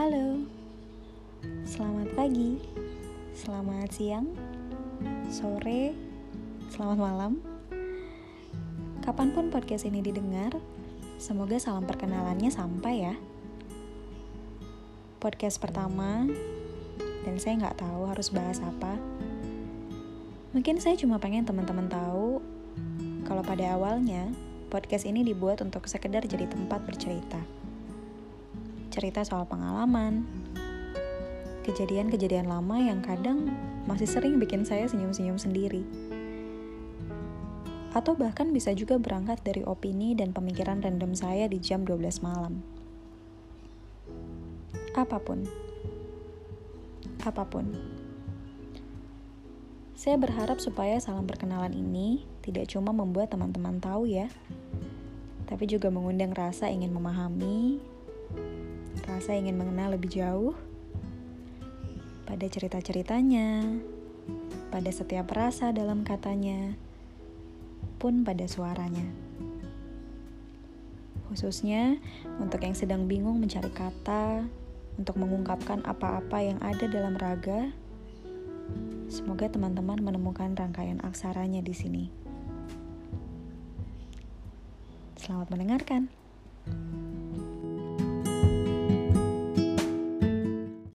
Halo, selamat pagi, selamat siang, sore, selamat malam. Kapan pun podcast ini didengar, semoga salam perkenalannya sampai ya. Podcast pertama, dan saya nggak tahu harus bahas apa. Mungkin saya cuma pengen teman-teman tahu kalau pada awalnya podcast ini dibuat untuk sekedar jadi tempat bercerita. Cerita soal pengalaman, kejadian-kejadian lama yang kadang masih sering bikin saya senyum-senyum sendiri. Atau bahkan bisa juga berangkat dari opini dan pemikiran random saya di jam 12 malam. Apa pun. Apa pun. Saya berharap supaya salam perkenalan ini tidak cuma membuat teman-teman tahu ya, tapi juga mengundang rasa ingin memahami, rasa ingin mengenal lebih jauh, pada cerita-ceritanya, pada setiap rasa dalam katanya, pun pada suaranya. Khususnya untuk yang sedang bingung mencari kata, untuk mengungkapkan apa-apa yang ada dalam raga, semoga teman-teman menemukan rangkaian aksaranya di sini. Selamat mendengarkan.